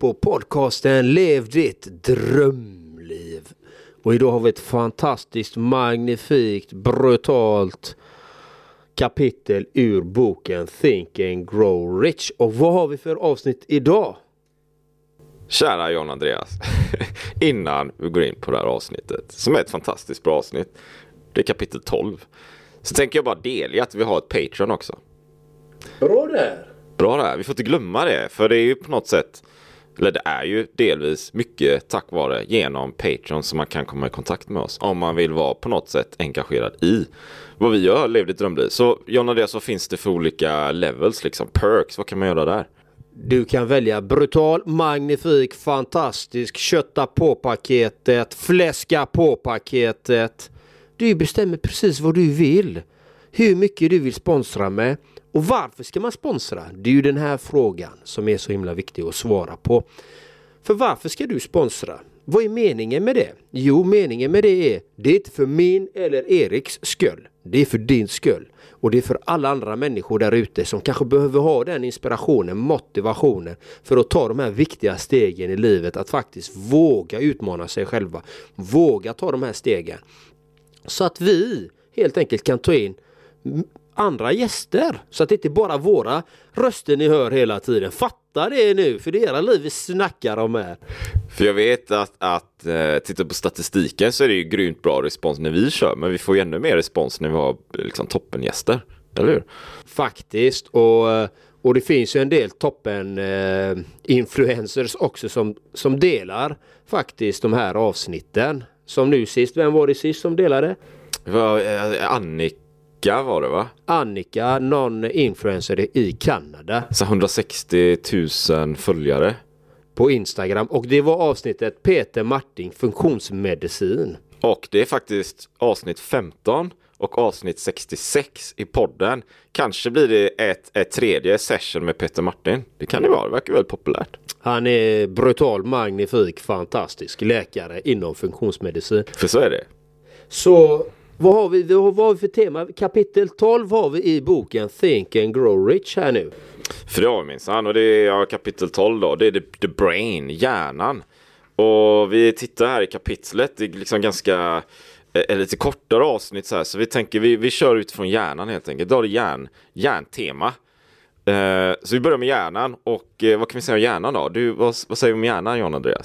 på podcasten Lev ditt drömliv. Och idag har vi ett fantastiskt, magnifikt, brutalt kapitel ur boken Think and Grow Rich. Och vad har vi för avsnitt idag? Kära John Andreas, innan vi går in på det här avsnittet, som är ett fantastiskt bra avsnitt, det är kapitel 12, så tänker jag bara delge att vi har ett Patreon också. Bra där! Bra där, vi får inte glömma det, för det är ju på något sätt eller det är ju delvis mycket tack vare genom Patreon som man kan komma i kontakt med oss om man vill vara på något sätt engagerad i vad vi gör, Lev ditt drömliv. Så Jonna, det så finns det för olika levels liksom, perks, vad kan man göra där? Du kan välja brutal, magnifik, fantastisk, kötta på paketet, fläska på paketet. Du bestämmer precis vad du vill. Hur mycket du vill sponsra med och varför ska man sponsra? Det är ju den här frågan som är så himla viktig att svara på. För varför ska du sponsra? Vad är meningen med det? Jo, meningen med det är, det är inte för min eller Eriks skull. Det är för din skull. Och det är för alla andra människor där ute som kanske behöver ha den inspirationen, motivationen för att ta de här viktiga stegen i livet. Att faktiskt våga utmana sig själva. Våga ta de här stegen. Så att vi helt enkelt kan ta in andra gäster. Så att det inte bara våra röster ni hör hela tiden. Fatta det nu, för det är era liv vi snackar om här. För jag vet att, att eh, titta på statistiken så är det ju grymt bra respons när vi kör. Men vi får ju ännu mer respons när vi har liksom, toppengäster. Eller hur? Faktiskt. Och, och det finns ju en del toppen eh, influencers också som, som delar faktiskt de här avsnitten. Som nu sist, vem var det sist som delade? Det var eh, Annika Annika var det va? Annika, någon influencer i Kanada. Så 160 000 följare. På Instagram och det var avsnittet Peter Martin funktionsmedicin. Och det är faktiskt avsnitt 15 och avsnitt 66 i podden. Kanske blir det ett, ett tredje session med Peter Martin. Det kan det vara, det verkar väldigt populärt. Han är brutal, magnifik, fantastisk läkare inom funktionsmedicin. För så är det. Så vad har, vi, vad har vi för tema? Kapitel 12 har vi i boken Think and Grow Rich här nu. För det har vi minsann och det är ja, kapitel 12 då. Det är the, the brain, hjärnan. Och vi tittar här i kapitlet, det är liksom ganska eller lite kortare avsnitt så här. Så vi tänker vi, vi kör utifrån hjärnan helt enkelt. Då har det hjärn, hjärntema. Eh, så vi börjar med hjärnan och eh, vad kan vi säga om hjärnan då? Du, vad, vad säger vi om hjärnan John Andreas?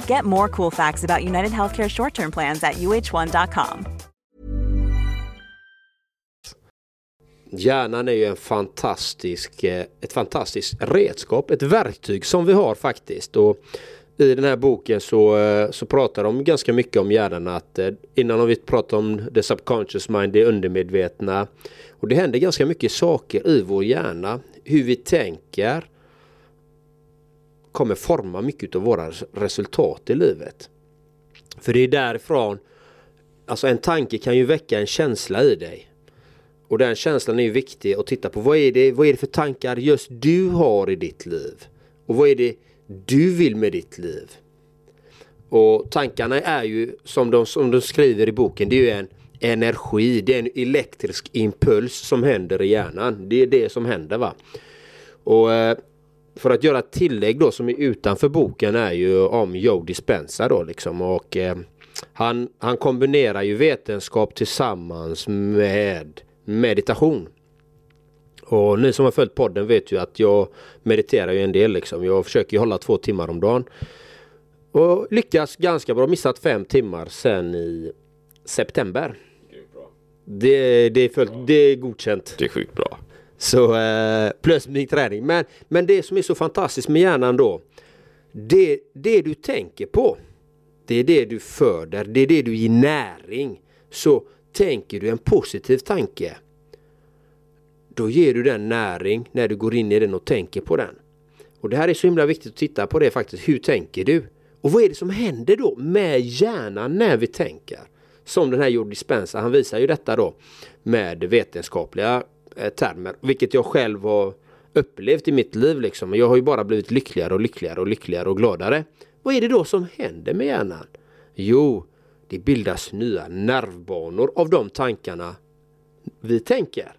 Get more cool facts about United Healthcare short term plans at uh1.com. Hjärnan är ju en fantastisk, eh, ett fantastiskt redskap, ett verktyg som vi har faktiskt. Och i den här boken så, eh, så pratar de ganska mycket om hjärnan. Att, eh, innan har vi pratat om the subconscious mind, det undermedvetna. Och det händer ganska mycket saker i vår hjärna. Hur vi tänker kommer forma mycket av våra resultat i livet. För det är därifrån, alltså en tanke kan ju väcka en känsla i dig. Och den känslan är ju viktig att titta på. Vad är det, vad är det för tankar just du har i ditt liv? Och vad är det du vill med ditt liv? Och tankarna är ju som de, som de skriver i boken, det är ju en energi, det är en elektrisk impuls som händer i hjärnan. Det är det som händer va. Och eh, för att göra ett tillägg då som är utanför boken är ju om Joe Dispenza då liksom och eh, han, han kombinerar ju vetenskap tillsammans med meditation. Och ni som har följt podden vet ju att jag mediterar ju en del liksom. Jag försöker ju hålla två timmar om dagen. Och lyckas ganska bra. Missat fem timmar sen i september. Det, det, är följt, det är godkänt. Det är sjukt bra. Så eh, plus min träning. Men, men det som är så fantastiskt med hjärnan då. Det, det du tänker på. Det är det du föder. Det är det du ger näring. Så tänker du en positiv tanke. Då ger du den näring när du går in i den och tänker på den. Och det här är så himla viktigt att titta på det faktiskt. Hur tänker du? Och vad är det som händer då med hjärnan när vi tänker? Som den här Jordi Spencer, han visar ju detta då med vetenskapliga eh, termer. Vilket jag själv har upplevt i mitt liv liksom. Jag har ju bara blivit lyckligare och lyckligare och lyckligare och gladare. Vad är det då som händer med hjärnan? Jo, det bildas nya nervbanor av de tankarna vi tänker.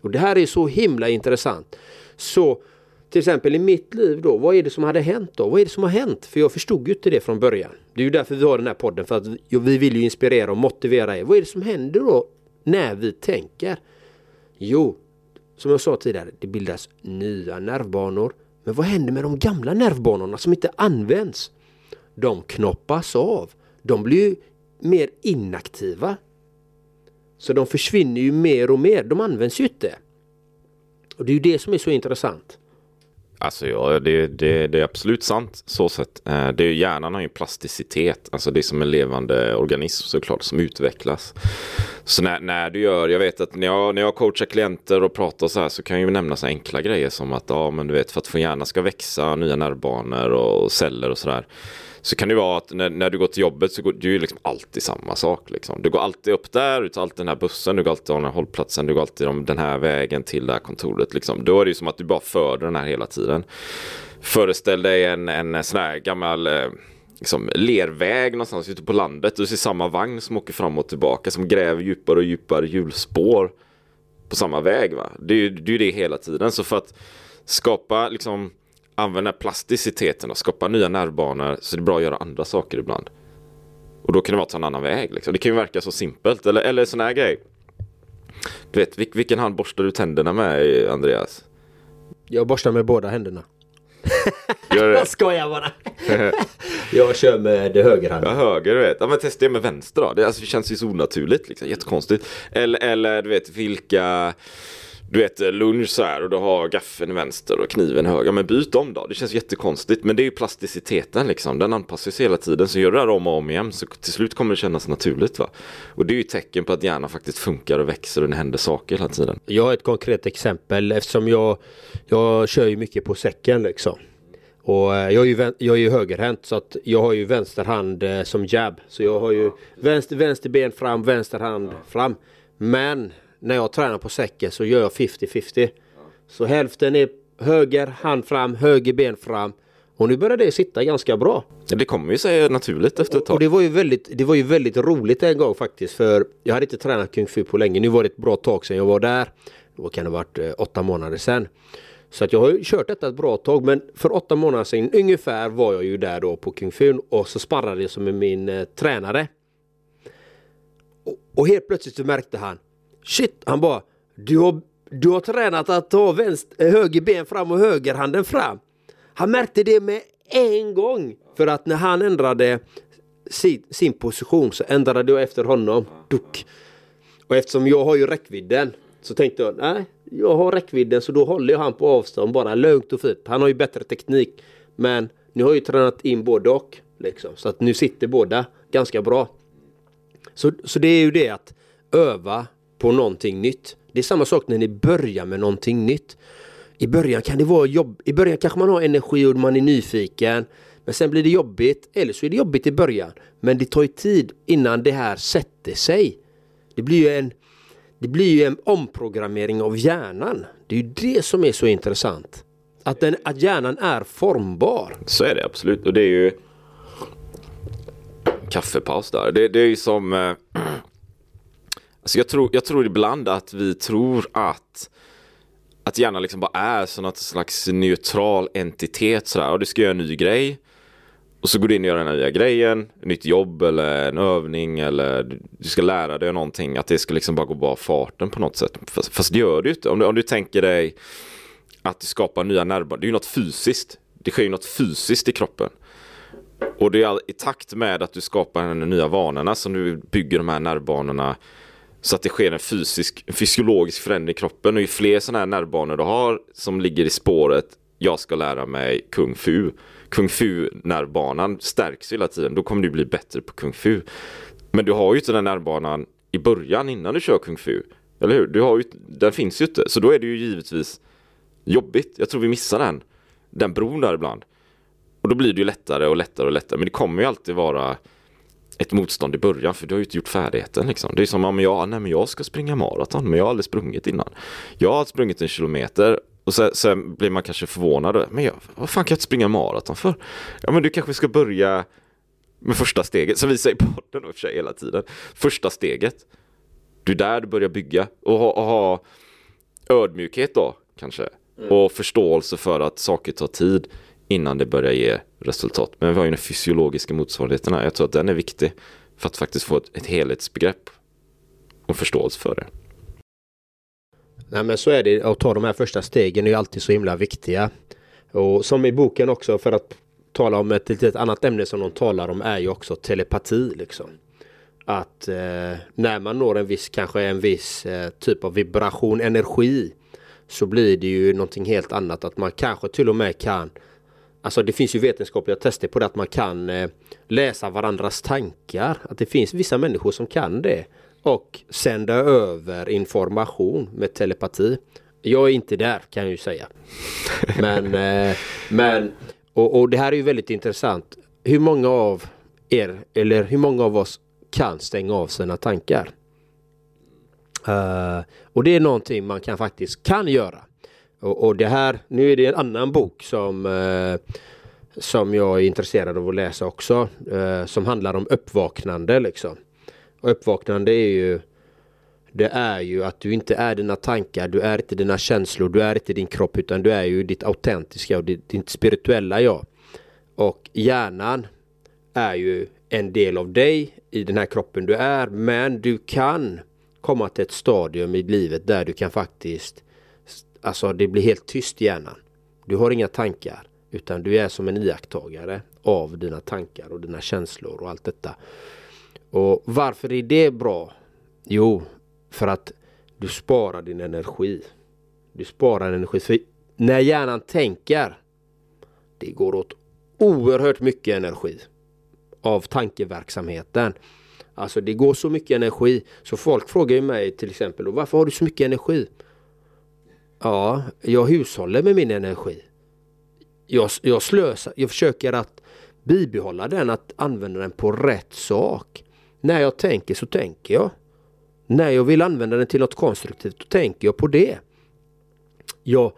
Och det här är så himla intressant. Så till exempel i mitt liv då, vad är det som hade hänt då? Vad är det som har hänt? För jag förstod ju inte det från början. Det är ju därför vi har den här podden, för att vi vill ju inspirera och motivera er. Vad är det som händer då när vi tänker? Jo, som jag sa tidigare, det bildas nya nervbanor. Men vad händer med de gamla nervbanorna som inte används? De knoppas av. De blir ju mer inaktiva. Så de försvinner ju mer och mer. De används ju inte. Och det är ju det som är så intressant. Alltså ja, det, det, det är absolut sant så sett. Eh, det är, hjärnan har ju plasticitet, alltså det är som en levande organism såklart som utvecklas. Så när, när du gör, jag vet att när jag, när jag coachar klienter och pratar så här så kan jag ju nämna så enkla grejer som att ja men du vet för att få hjärna ska växa, nya nervbanor och celler och sådär så kan det vara att när, när du går till jobbet så går det ju liksom alltid samma sak. Liksom. Du går alltid upp där, du tar alltid den här bussen, du går alltid av den här hållplatsen, du går alltid om den här vägen till det här kontoret. Liksom. Då är det ju som att du bara för den här hela tiden. Föreställ dig en, en sån här gammal eh, liksom, lerväg någonstans ute på landet. Du ser samma vagn som åker fram och tillbaka som gräver djupare och djupare hjulspår på samma väg. Va? Det är ju det, är det hela tiden. Så för att skapa liksom använda plasticiteten och skapa nya nervbanor så det är bra att göra andra saker ibland. Och då kan det vara att ta en annan väg. Liksom. Det kan ju verka så simpelt. Eller, eller sån här grej. Du vet, vilken hand borstar du tänderna med Andreas? Jag borstar med båda händerna. Gör det? jag skojar bara. jag kör med högerhanden. Ja, höger du vet. Ja, men testa det med vänster då. Det, alltså, det känns ju så onaturligt. Liksom. Jättekonstigt. Eller, eller du vet vilka du vet lunch så här och du har gaffeln i vänster och kniven höger. Ja, men byt om då. Det känns jättekonstigt. Men det är ju plasticiteten liksom. Den anpassar sig hela tiden. Så gör du det här om och om igen så till slut kommer det kännas naturligt va. Och det är ju tecken på att hjärnan faktiskt funkar och växer och det händer saker hela tiden. Jag har ett konkret exempel eftersom jag, jag kör ju mycket på säcken liksom. Och eh, jag är, ju, jag är ju högerhänt så att jag har ju vänster hand eh, som jab. Så jag har ju vänster, vänster ben fram, vänster hand fram. Men när jag tränar på säcken så gör jag 50-50. Så hälften är höger hand fram, höger ben fram. Och nu börjar det sitta ganska bra. Det kommer ju sig naturligt efter ett tag. Och det var ju väldigt, det var ju väldigt roligt en gång faktiskt. För jag hade inte tränat kung fu på länge. Nu var det ett bra tag sedan jag var där. Då kan det ha varit eh, åtta månader sedan. Så att jag har ju kört detta ett bra tag. Men för åtta månader sedan ungefär var jag ju där då på kung fu. Och så sparrade jag som med min eh, tränare. Och, och helt plötsligt så märkte han Shit, han bara du har, du har tränat att ta vänster, eh, höger ben fram och högerhanden fram. Han märkte det med en gång. För att när han ändrade sin, sin position så ändrade jag efter honom. Duck. Och eftersom jag har ju räckvidden så tänkte jag nej, jag har räckvidden så då håller jag han på avstånd bara lugnt och fint. Han har ju bättre teknik. Men nu har jag ju tränat in både och. Liksom, så att nu sitter båda ganska bra. Så, så det är ju det att öva på någonting nytt. Det är samma sak när ni börjar med någonting nytt. I början kan det vara jobb. I början kanske man har energi och man är nyfiken. Men sen blir det jobbigt. Eller så är det jobbigt i början. Men det tar ju tid innan det här sätter sig. Det blir ju en, det blir ju en omprogrammering av hjärnan. Det är ju det som är så intressant. Att, den, att hjärnan är formbar. Så är det absolut. Och det är ju kaffepaus där. Det, det är ju som... Eh, alltså jag, tror, jag tror ibland att vi tror att att hjärnan liksom bara är som något slags neutral entitet sådär. Och du ska göra en ny grej. Och så går du in och gör den här nya grejen, nytt jobb eller en övning eller du ska lära dig någonting. Att det ska liksom bara gå bara farten på något sätt. Fast, fast det gör du inte. Om du, om du tänker dig att du skapar nya nervbanor. Det är ju något fysiskt. Det sker ju något fysiskt i kroppen. Och det är i takt med att du skapar de nya vanorna som du bygger de här nervbanorna så att det sker en fysisk, en fysiologisk förändring i kroppen och ju fler sådana här nervbanor du har som ligger i spåret jag ska lära mig kung fu. Kung fu nervbanan stärks hela tiden, då kommer du bli bättre på kung fu. Men du har ju inte den nervbanan i början innan du kör kung fu. Eller hur? Du har ju, den finns ju inte, så då är det ju givetvis jobbigt. Jag tror vi missar den, den bron där ibland. Och då blir det ju lättare och lättare och lättare, men det kommer ju alltid vara ett motstånd i början för du har ju inte gjort färdigheten liksom. Det är som om jag, nej men jag ska springa maraton men jag har aldrig sprungit innan. Jag har sprungit en kilometer och sen, sen blir man kanske förvånad. Men jag, vad fan kan jag inte springa maraton för? Ja men du kanske ska börja med första steget, som vi säger på podden och för sig hela tiden. Första steget. Du är där du börjar bygga och ha, och ha ödmjukhet då kanske. Mm. Och förståelse för att saker tar tid innan det börjar ge resultat. Men vi har ju den fysiologiska motsvarigheten här. Jag tror att den är viktig för att faktiskt få ett, ett helhetsbegrepp och förståelse för det. Nej men så är det. Att ta de här första stegen är ju alltid så himla viktiga. Och som i boken också för att tala om ett litet annat ämne som de talar om är ju också telepati liksom. Att eh, när man når en viss, kanske en viss eh, typ av vibration, energi så blir det ju någonting helt annat. Att man kanske till och med kan Alltså det finns ju vetenskapliga tester på det att man kan eh, läsa varandras tankar. Att det finns vissa människor som kan det. Och sända över information med telepati. Jag är inte där kan jag ju säga. Men, eh, men och, och det här är ju väldigt intressant. Hur många av er eller hur många av oss kan stänga av sina tankar? Uh, och det är någonting man kan faktiskt kan göra. Och, och, det här, nu är det en annan bok som, eh, som jag är intresserad av att läsa också. Eh, som handlar om uppvaknande liksom. Och uppvaknande är ju det är ju att du inte är dina tankar, du är inte dina känslor, du är inte din kropp utan du är ju ditt autentiska och ditt, ditt spirituella jag. Och hjärnan är ju en del av dig i den här kroppen du är men du kan komma till ett stadium i livet där du kan faktiskt Alltså det blir helt tyst i hjärnan. Du har inga tankar utan du är som en iakttagare av dina tankar och dina känslor och allt detta. Och varför är det bra? Jo, för att du sparar din energi. Du sparar energi. För när hjärnan tänker, det går åt oerhört mycket energi av tankeverksamheten. Alltså det går så mycket energi så folk frågar ju mig till exempel varför har du så mycket energi? Ja, jag hushåller med min energi. Jag, jag slösar, jag försöker att bibehålla den, att använda den på rätt sak. När jag tänker så tänker jag. När jag vill använda den till något konstruktivt, då tänker jag på det. Jag,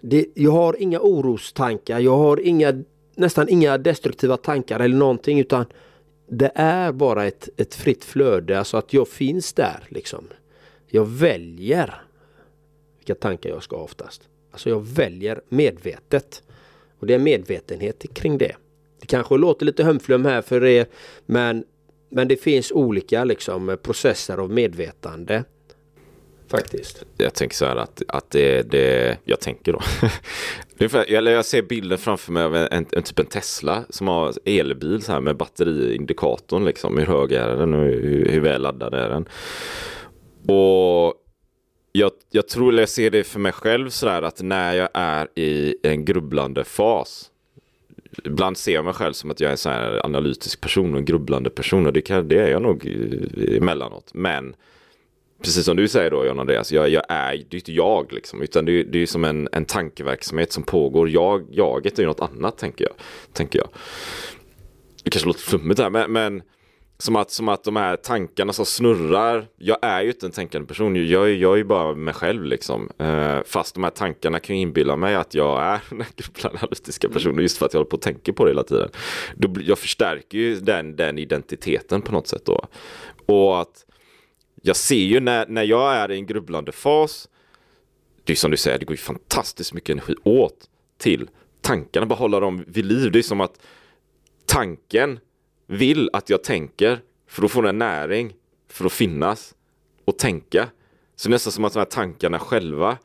det, jag har inga orostankar, jag har inga, nästan inga destruktiva tankar eller någonting utan det är bara ett, ett fritt flöde, alltså att jag finns där liksom. Jag väljer vilka tankar jag ska ha oftast. Alltså jag väljer medvetet. Och det är medvetenhet kring det. Det kanske låter lite hömflum här för er men, men det finns olika liksom, processer av medvetande. Faktiskt. Jag tänker så här att, att det, det jag tänker då. eller jag ser bilden framför mig av en, en, typ en Tesla som har elbil så här med batteriindikatorn liksom. Hur hög är den och hur, hur väl laddad är den? Och jag, jag tror, eller jag ser det för mig själv sådär att när jag är i en grubblande fas Ibland ser jag mig själv som att jag är en sån här analytisk person och en grubblande person och det, kan, det är jag nog emellanåt. Men precis som du säger då John Andreas, jag, jag är, det är inte jag liksom, utan det, det är som en, en tankeverksamhet som pågår. Jag, jaget är ju något annat tänker jag. Tänker jag. Det kanske låter flummigt här men, men som att, som att de här tankarna som snurrar, jag är ju inte en tänkande person, jag, jag är ju bara mig själv liksom. Eh, fast de här tankarna kan ju inbilla mig att jag är den analytiska personen just för att jag håller på att tänka på det hela tiden. Då, jag förstärker ju den, den identiteten på något sätt då. Och att jag ser ju när, när jag är i en grubblande fas, det är som du säger, det går ju fantastiskt mycket energi åt till tankarna, bara hålla dem vid liv. Det är som att tanken vill att jag tänker för att få den näring för att finnas och tänka. Så nästan som att de här tankarna själva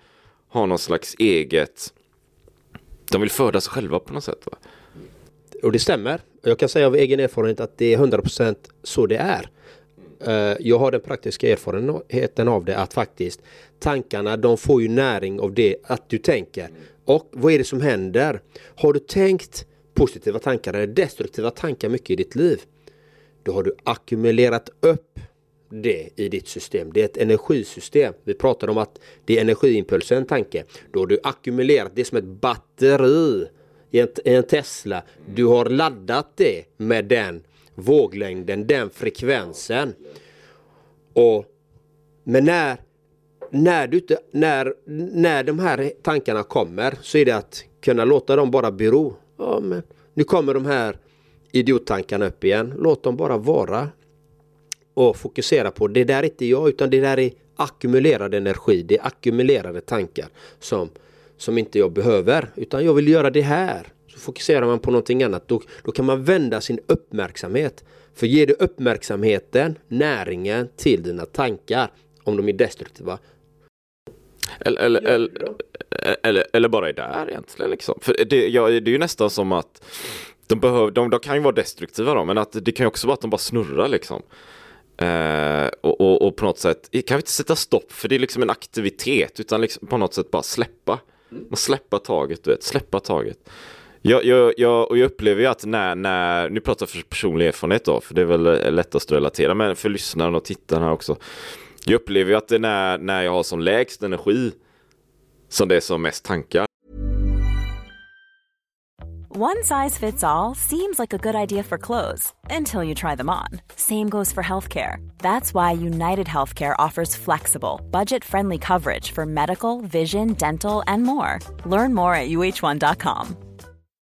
har någon slags eget de vill föda sig själva på något sätt. Va? Och det stämmer. Jag kan säga av egen erfarenhet att det är 100% så det är. Eh, jag har den praktiska erfarenheten av det att faktiskt tankarna de får ju näring av det att du tänker. Och vad är det som händer? Har du tänkt positiva tankar eller destruktiva tankar mycket i ditt liv. Då har du ackumulerat upp det i ditt system. Det är ett energisystem. Vi pratar om att det är energiimpulsen tanke. Då har du ackumulerat det som ett batteri i en, i en Tesla. Du har laddat det med den våglängden, den frekvensen. Och, men när, när, du när, när de här tankarna kommer så är det att kunna låta dem bara bero Ja, men nu kommer de här idiottankarna upp igen. Låt dem bara vara. Och fokusera på det där är inte jag utan det där är ackumulerad energi. Det är ackumulerade tankar som, som inte jag behöver. Utan jag vill göra det här. Så fokuserar man på någonting annat. Då, då kan man vända sin uppmärksamhet. För ger du uppmärksamheten, näringen till dina tankar om de är destruktiva eller, eller, eller, eller, eller, bara är där egentligen. Liksom. För det, ja, det är ju nästan som att de, behöver, de, de kan ju vara destruktiva då, men att det kan ju också vara att de bara snurrar liksom. Eh, och, och, och, på något sätt, kan vi inte sätta stopp för det är liksom en aktivitet utan liksom på något sätt bara släppa. Man släppa taget, du vet, släppa taget. Jag, jag, jag, och jag upplever ju att när, när, nu pratar jag för personlig erfarenhet då, för det är väl lättast att relatera, men för lyssnaren och tittarna också. Jag upplever ju att det är när, när jag har som lägst energi som det är som mest tankar. One size fits all seems like a good idea for clothes until you try them on. Same goes for healthcare. That's why United Healthcare offers flexible, budget-friendly coverage for medical, vision, dental and more. Learn more at uh1.com.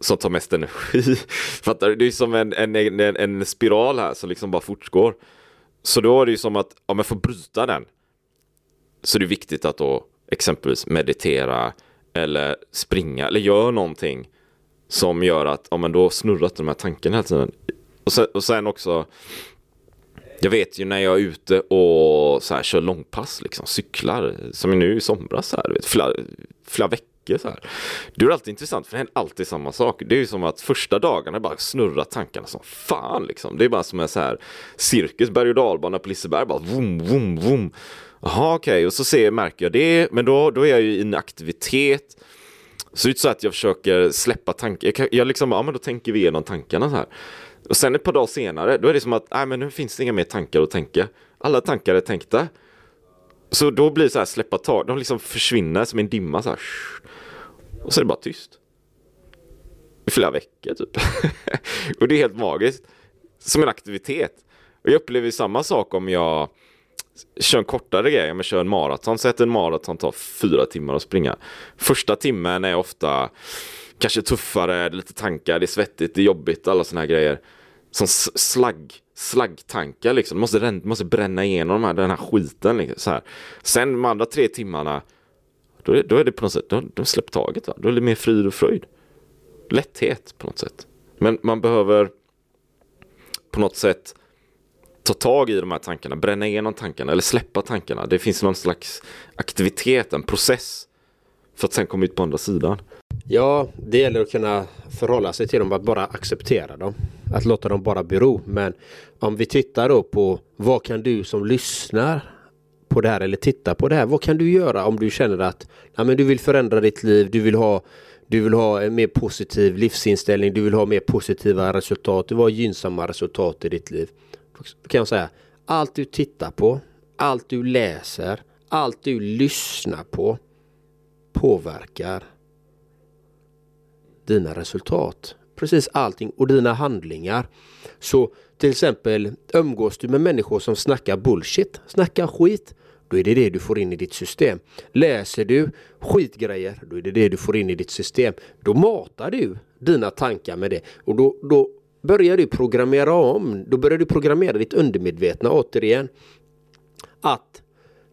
Som tar mest energi. Fattar du? Det är som en, en, en, en spiral här som liksom bara fortgår. Så då är det ju som att, ja men för att bryta den så är det viktigt att då exempelvis meditera eller springa eller gör någonting som gör att, ja men då snurrar de här tankarna hela tiden. Och sen, och sen också jag vet ju när jag är ute och så här, kör långpass, liksom, cyklar, som nu i somras, här, vet, flera, flera veckor mycket. Så här. Det är alltid intressant för det händer alltid samma sak. Det är ju som att första dagarna bara snurrar tankarna som fan liksom. Det är bara som en så här cirkus, berg och dalbana på Liseberg. Bara vum, vum, vum. Jaha okej, okay. och så ser, märker jag det. Men då, då är jag ju i en aktivitet. Så det är inte så att jag försöker släppa tankar. Jag, jag liksom, ja men då tänker vi igenom tankarna så här. Och sen ett par dagar senare, då är det som att, nej men nu finns det inga mer tankar att tänka. Alla tankar är tänkta. Så då blir det så här släppa tag, de liksom försvinner som en dimma så här. Och så är det bara tyst. I flera veckor typ. och det är helt magiskt. Som en aktivitet. Och jag upplever samma sak om jag kör en kortare grej, om jag kör en maraton. Säg att en maraton tar fyra timmar att springa. Första timmen är ofta kanske tuffare, lite tankar, det är svettigt, det är jobbigt, alla sådana här grejer. Som slagg, slaggtankar liksom. Du måste, måste bränna igenom de här, den här skiten. Liksom, så här. Sen de andra tre timmarna då är, då är det på något sätt, då, då släpp taget. Va? Då är det mer frid och fröjd. Lätthet på något sätt. Men man behöver på något sätt ta tag i de här tankarna, bränna igenom tankarna eller släppa tankarna. Det finns någon slags aktivitet, en process för att sen komma ut på andra sidan. Ja, det gäller att kunna förhålla sig till dem, att bara acceptera dem. Att låta dem bara bero. Men om vi tittar då på vad kan du som lyssnar på det här eller tittar på det här. Vad kan du göra om du känner att ja, men du vill förändra ditt liv, du vill ha du vill ha en mer positiv livsinställning, du vill ha mer positiva resultat, du vill ha gynnsamma resultat i ditt liv. Då kan jag säga, allt du tittar på, allt du läser, allt du lyssnar på påverkar dina resultat. Precis allting och dina handlingar. Så till exempel umgås du med människor som snackar bullshit, snackar skit, då är det det du får in i ditt system. Läser du skitgrejer, då är det det du får in i ditt system. Då matar du dina tankar med det och då, då börjar du programmera om. Då börjar du programmera ditt undermedvetna återigen. Att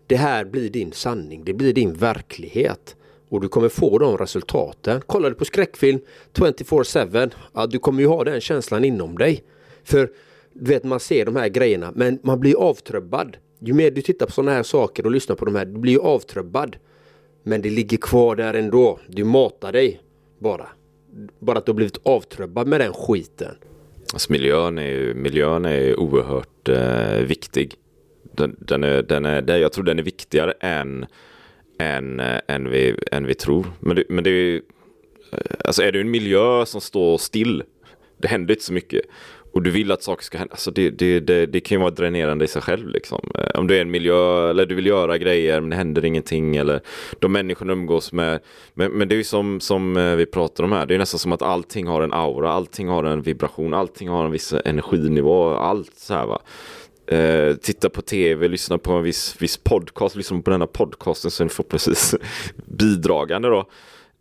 det här blir din sanning, det blir din verklighet. Och du kommer få de resultaten. Kollar du på skräckfilm 24-7, ja, du kommer ju ha den känslan inom dig. För du vet man ser de här grejerna men man blir avtrubbad. Ju mer du tittar på sådana här saker och lyssnar på de här, du blir ju avtrubbad. Men det ligger kvar där ändå. Du matar dig bara. Bara att du har blivit avtrubbad med den skiten. Alltså miljön är ju miljön är oerhört eh, viktig. Den, den, är, den är, jag tror den är viktigare än, än, eh, än, vi, än vi tror. Men det, men det är eh, alltså är det en miljö som står still, det händer inte så mycket och du vill att saker ska hända, alltså det, det, det, det kan ju vara dränerande i sig själv liksom. Eh, om du är i en miljö eller du vill göra grejer men det händer ingenting eller de människorna umgås med. Men, men det är ju som, som eh, vi pratar om här, det är nästan som att allting har en aura, allting har en vibration, allting har en viss energinivå, allt så här va. Eh, titta på tv, lyssna på en viss, viss podcast, lyssna på denna podcasten så ni får precis bidragande då.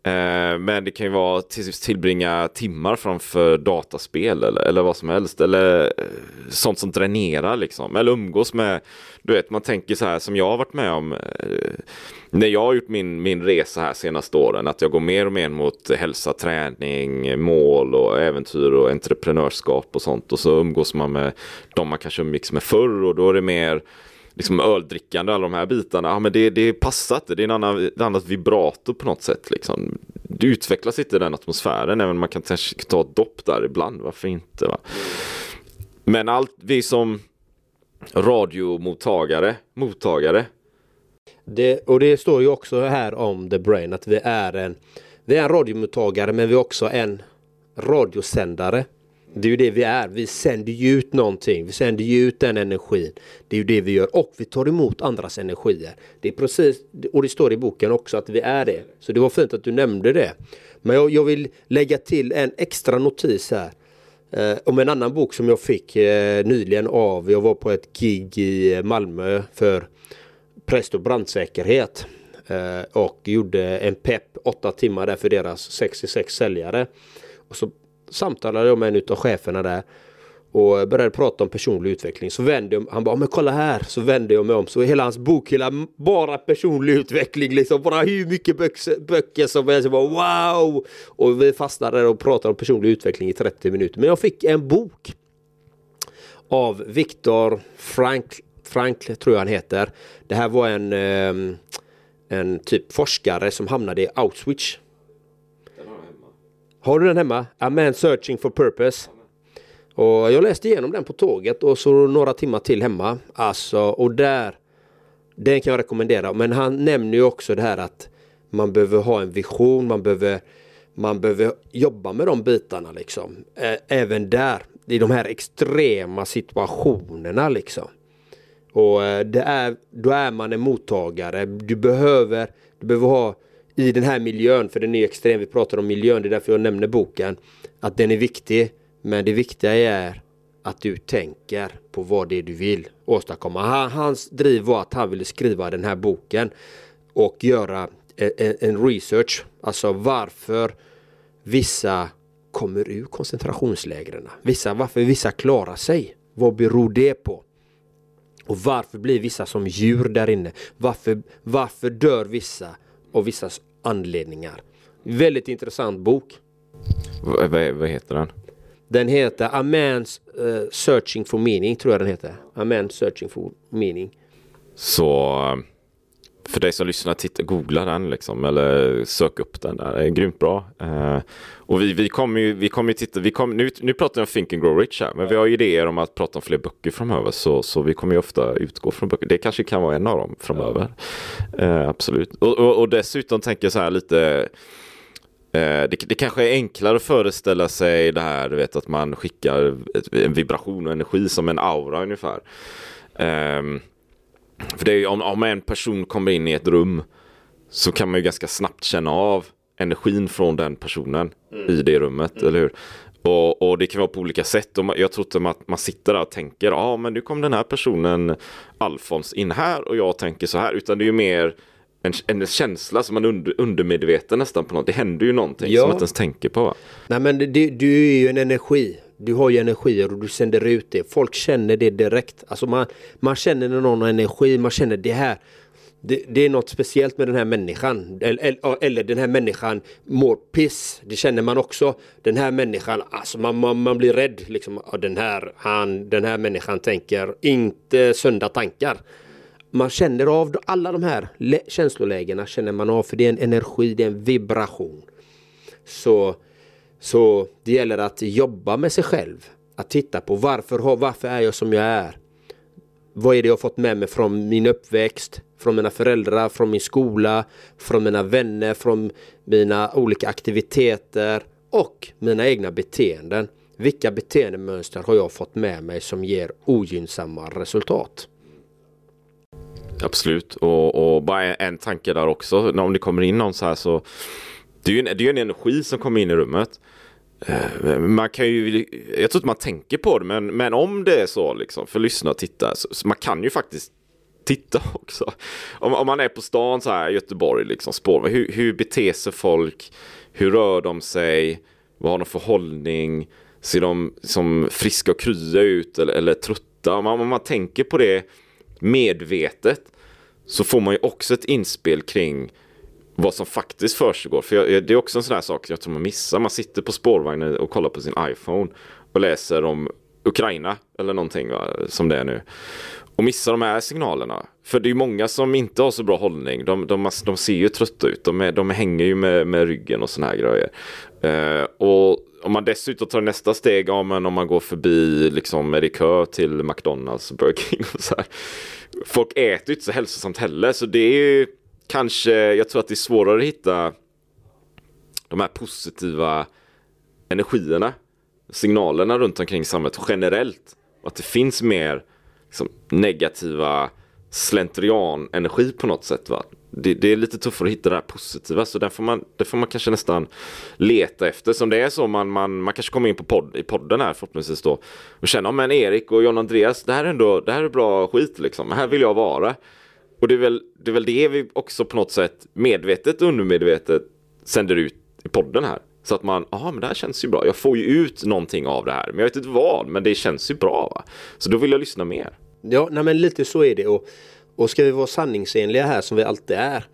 Eh, men det kan ju vara tillbringa timmar framför dataspel eller, eller vad som helst. Eller eh, sånt som dränerar liksom. Eller umgås med, du vet man tänker så här som jag har varit med om. Eh, när jag har gjort min, min resa här senaste åren. Att jag går mer och mer mot hälsa, träning, mål och äventyr och entreprenörskap och sånt. Och så umgås man med de man kanske umgicks med förr och då är det mer liksom öldrickande, alla de här bitarna, ja men det, det passar inte, det är en annan, ett annat vibrato på något sätt liksom. Det utvecklas inte i den atmosfären, även om man kan ta ett dopp där ibland, varför inte? Va? Men allt vi som radiomottagare, mottagare. Det, och det står ju också här om The Brain att vi är en, vi är en radiomottagare men vi är också en radiosändare. Det är ju det vi är. Vi sänder ju ut någonting. Vi sänder ju ut den energin. Det är ju det vi gör och vi tar emot andras energier. Det är precis, och det står i boken också att vi är det. Så det var fint att du nämnde det. Men jag, jag vill lägga till en extra notis här. Eh, om en annan bok som jag fick eh, nyligen av, jag var på ett gig i Malmö för präst och brandsäkerhet. Eh, och gjorde en pepp åtta timmar där för deras 66 säljare. Och så samtalade jag med en av cheferna där och började prata om personlig utveckling. Så vände jag, han bara, men kolla här, så vände jag mig om. Så hela hans bokhylla, bara personlig utveckling liksom. Bara hur mycket böcker, böcker som helst. Jag bara, wow! Och vi fastnade och pratade om personlig utveckling i 30 minuter. Men jag fick en bok av Viktor Frank, Frank tror jag han heter. Det här var en, ehm, en typ forskare som hamnade i Auschwitz har du den hemma? A man searching for purpose. Och jag läste igenom den på tåget och så några timmar till hemma. Alltså, och där, den kan jag rekommendera. Men han nämner ju också det här att man behöver ha en vision, man behöver, man behöver jobba med de bitarna liksom. Även där, i de här extrema situationerna liksom. Och det är, då är man en mottagare. Du behöver, du behöver ha i den här miljön, för den är extrem, vi pratar om miljön, det är därför jag nämner boken, att den är viktig. Men det viktiga är att du tänker på vad det är du vill åstadkomma. Hans driv var att han ville skriva den här boken och göra en, research, alltså varför vissa kommer ur koncentrationslägren. Vissa, varför vissa klarar sig. Vad beror det på? Och varför blir vissa som djur där inne? Varför, varför dör vissa? Av vissa anledningar. Väldigt intressant bok. V vad heter den? Den heter A Man's uh, Searching for Meaning, tror jag den heter. A Man's Searching for Meaning. Så för dig som lyssnar, titta, googla den liksom, eller sök upp den där. Det är grymt bra. Eh, och vi, vi kommer ju, vi kommer ju titta, vi kommer, nu, nu pratar jag om Think and Grow Rich här, men vi har idéer om att prata om fler böcker framöver, så, så vi kommer ju ofta utgå från böcker. Det kanske kan vara en av dem framöver. Eh, absolut. Och, och, och dessutom tänker jag så här lite eh, det, det, kanske är enklare att föreställa sig det här, du vet att man skickar en vibration och energi som en aura ungefär. Um, för det är, om, om en person kommer in i ett rum så kan man ju ganska snabbt känna av energin från den personen mm. i det rummet, mm. eller hur? Och, och, det kan vara på olika sätt. Och jag tror inte att man sitter där och tänker, ja ah, men nu kom den här personen Alfons in här och jag tänker så här. Utan det är ju mer en, en känsla som man under, undermedveten nästan på något. Det händer ju någonting ja. som man inte ens tänker på. Va? Nej men det, du är ju en energi. Du har ju energier och du sänder ut det. Folk känner det direkt. Alltså man, man känner när någon har energi, man känner det här. Det, det, är något speciellt med den här människan. Eller, eller, den här människan mår piss. Det känner man också. Den här människan, alltså man, man, man blir rädd. Liksom, den, här, han, den här människan tänker inte sunda tankar. Man känner av alla de här känslolägena känner man av för det är en energi, det är en vibration. Så så det gäller att jobba med sig själv. Att titta på varför, varför är jag som jag är? Vad är det jag fått med mig från min uppväxt? Från mina föräldrar, från min skola, från mina vänner, från mina olika aktiviteter och mina egna beteenden. Vilka beteendemönster har jag fått med mig som ger ogynnsamma resultat? Absolut, och, och bara en tanke där också. Om det kommer in någon så här så det är ju en, det är en energi som kommer in i rummet. Eh, man kan ju, jag tror inte man tänker på det, men, men om det är så liksom, för lyssna och titta, så, så man kan ju faktiskt titta också. Om, om, man är på stan så här, Göteborg, liksom, spår, hur, hur beter sig folk? Hur rör de sig? Vad har de för hållning? Ser de som friska och krya ut eller, eller trötta? Om man, om man tänker på det medvetet så får man ju också ett inspel kring vad som faktiskt försiggår. För jag, det är också en sån här sak jag tror man missar. Man sitter på spårvagnen och kollar på sin iPhone och läser om Ukraina eller någonting va, som det är nu. Och missar de här signalerna. För det är många som inte har så bra hållning. De, de, de ser ju trötta ut. De, är, de hänger ju med, med ryggen och såna här grejer. Eh, och om man dessutom tar nästa steg, ja men om man går förbi liksom är det kö till McDonalds, Burger King och så här. Folk äter ju inte så hälsosamt heller så det är ju kanske, jag tror att det är svårare att hitta de här positiva energierna, signalerna runt omkring samhället generellt. Och att det finns mer liksom, negativa slentrian-energi på något sätt. Va? Det, det, är lite tuffare att hitta det här positiva så där får man, det får man kanske nästan leta efter. Som det är så man, man, man kanske kommer in på podd, i podden här förhoppningsvis då och känner, men Erik och John Andreas, det här är ändå, det här är bra skit liksom. Här vill jag vara. Och det är, väl, det är väl det vi också på något sätt medvetet och undermedvetet sänder ut i podden här. Så att man, ja men det här känns ju bra. Jag får ju ut någonting av det här. Men jag vet inte vad, men det känns ju bra. Va? Så då vill jag lyssna mer. Ja, nej, men lite så är det. Och, och ska vi vara sanningsenliga här som vi alltid är.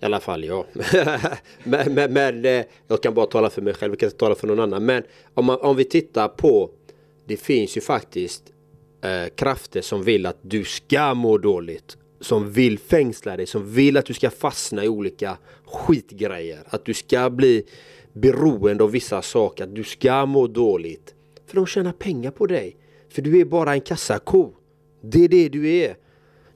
I alla fall jag. men, men, men, eh, jag kan bara tala för mig själv, jag kan inte tala för någon annan. Men om, man, om vi tittar på, det finns ju faktiskt eh, krafter som vill att du ska må dåligt som vill fängsla dig, som vill att du ska fastna i olika skitgrejer. Att du ska bli beroende av vissa saker, att du ska må dåligt. För de tjänar pengar på dig. För du är bara en kassako. Det är det du är.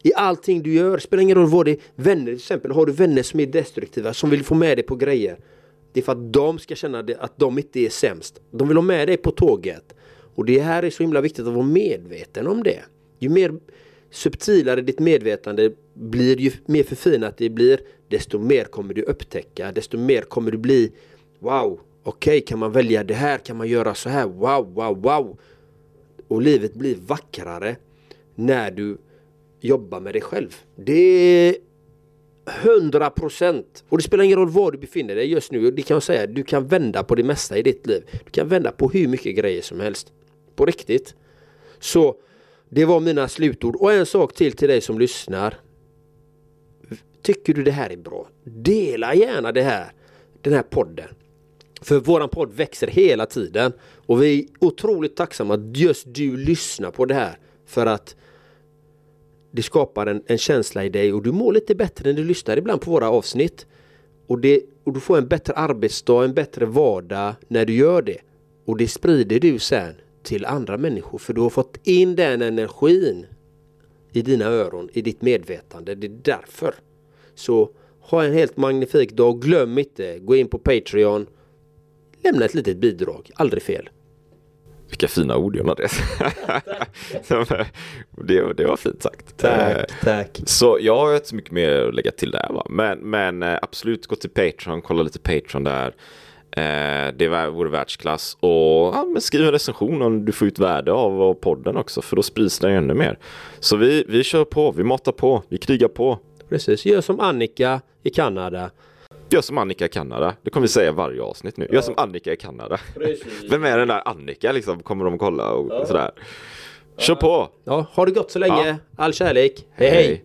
I allting du gör, spelar ingen roll vad det är. Vänner till exempel, har du vänner som är destruktiva, som vill få med dig på grejer. Det är för att de ska känna att de inte är sämst. De vill ha med dig på tåget. Och det här är så himla viktigt att vara medveten om det. Ju mer subtilare ditt medvetande blir, ju mer förfinat det blir, desto mer kommer du upptäcka, desto mer kommer du bli Wow, okej, okay, kan man välja det här? Kan man göra så här? Wow, wow, wow! Och livet blir vackrare när du jobbar med dig själv. Det är hundra procent. Och det spelar ingen roll var du befinner dig just nu. Det kan jag säga, du kan vända på det mesta i ditt liv. Du kan vända på hur mycket grejer som helst. På riktigt. Så det var mina slutord. Och en sak till till dig som lyssnar. Tycker du det här är bra? Dela gärna det här, den här podden. För våran podd växer hela tiden. Och vi är otroligt tacksamma att just du lyssnar på det här. För att det skapar en, en känsla i dig och du mår lite bättre när du lyssnar ibland på våra avsnitt. Och, det, och du får en bättre arbetsdag, en bättre vardag när du gör det. Och det sprider du sen till andra människor för du har fått in den energin i dina öron, i ditt medvetande. Det är därför. Så ha en helt magnifik dag. Glöm inte, gå in på Patreon. Lämna ett litet bidrag, aldrig fel. Vilka fina ord det. det. Det var fint sagt. Tack, Eh, tack. Så jag har inte så mycket mer att lägga till där va. Men, men eh, absolut gå till Patreon, kolla lite Patreon där. Eh, det vore världsklass. Och ja, skriv en recension om du får ut värde av, av podden också. För då sprids den ännu mer. Så vi, vi kör på, vi matar på, vi krigar på. Precis, gör som Annika i Kanada. Gör som Annika i Kanada. Det kommer vi säga varje avsnitt nu. Gör som Annika i Kanada. Vem är den där Annika liksom? Kommer de kolla och sådär. Kör på! Ja, ha det gott så länge. Ja. All kärlek. hej. hej.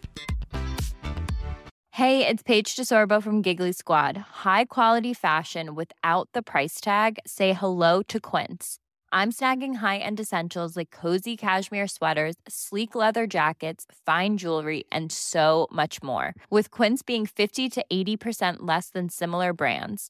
Hey, it's Paige DeSorbo from Giggly Squad. High quality fashion without the price tag. Say hello to Quince. I'm snagging high-end essentials like cozy cashmere sweaters, sleek leather jackets, fine jewelry, and so much more. With Quince being 50 to 80% less than similar brands.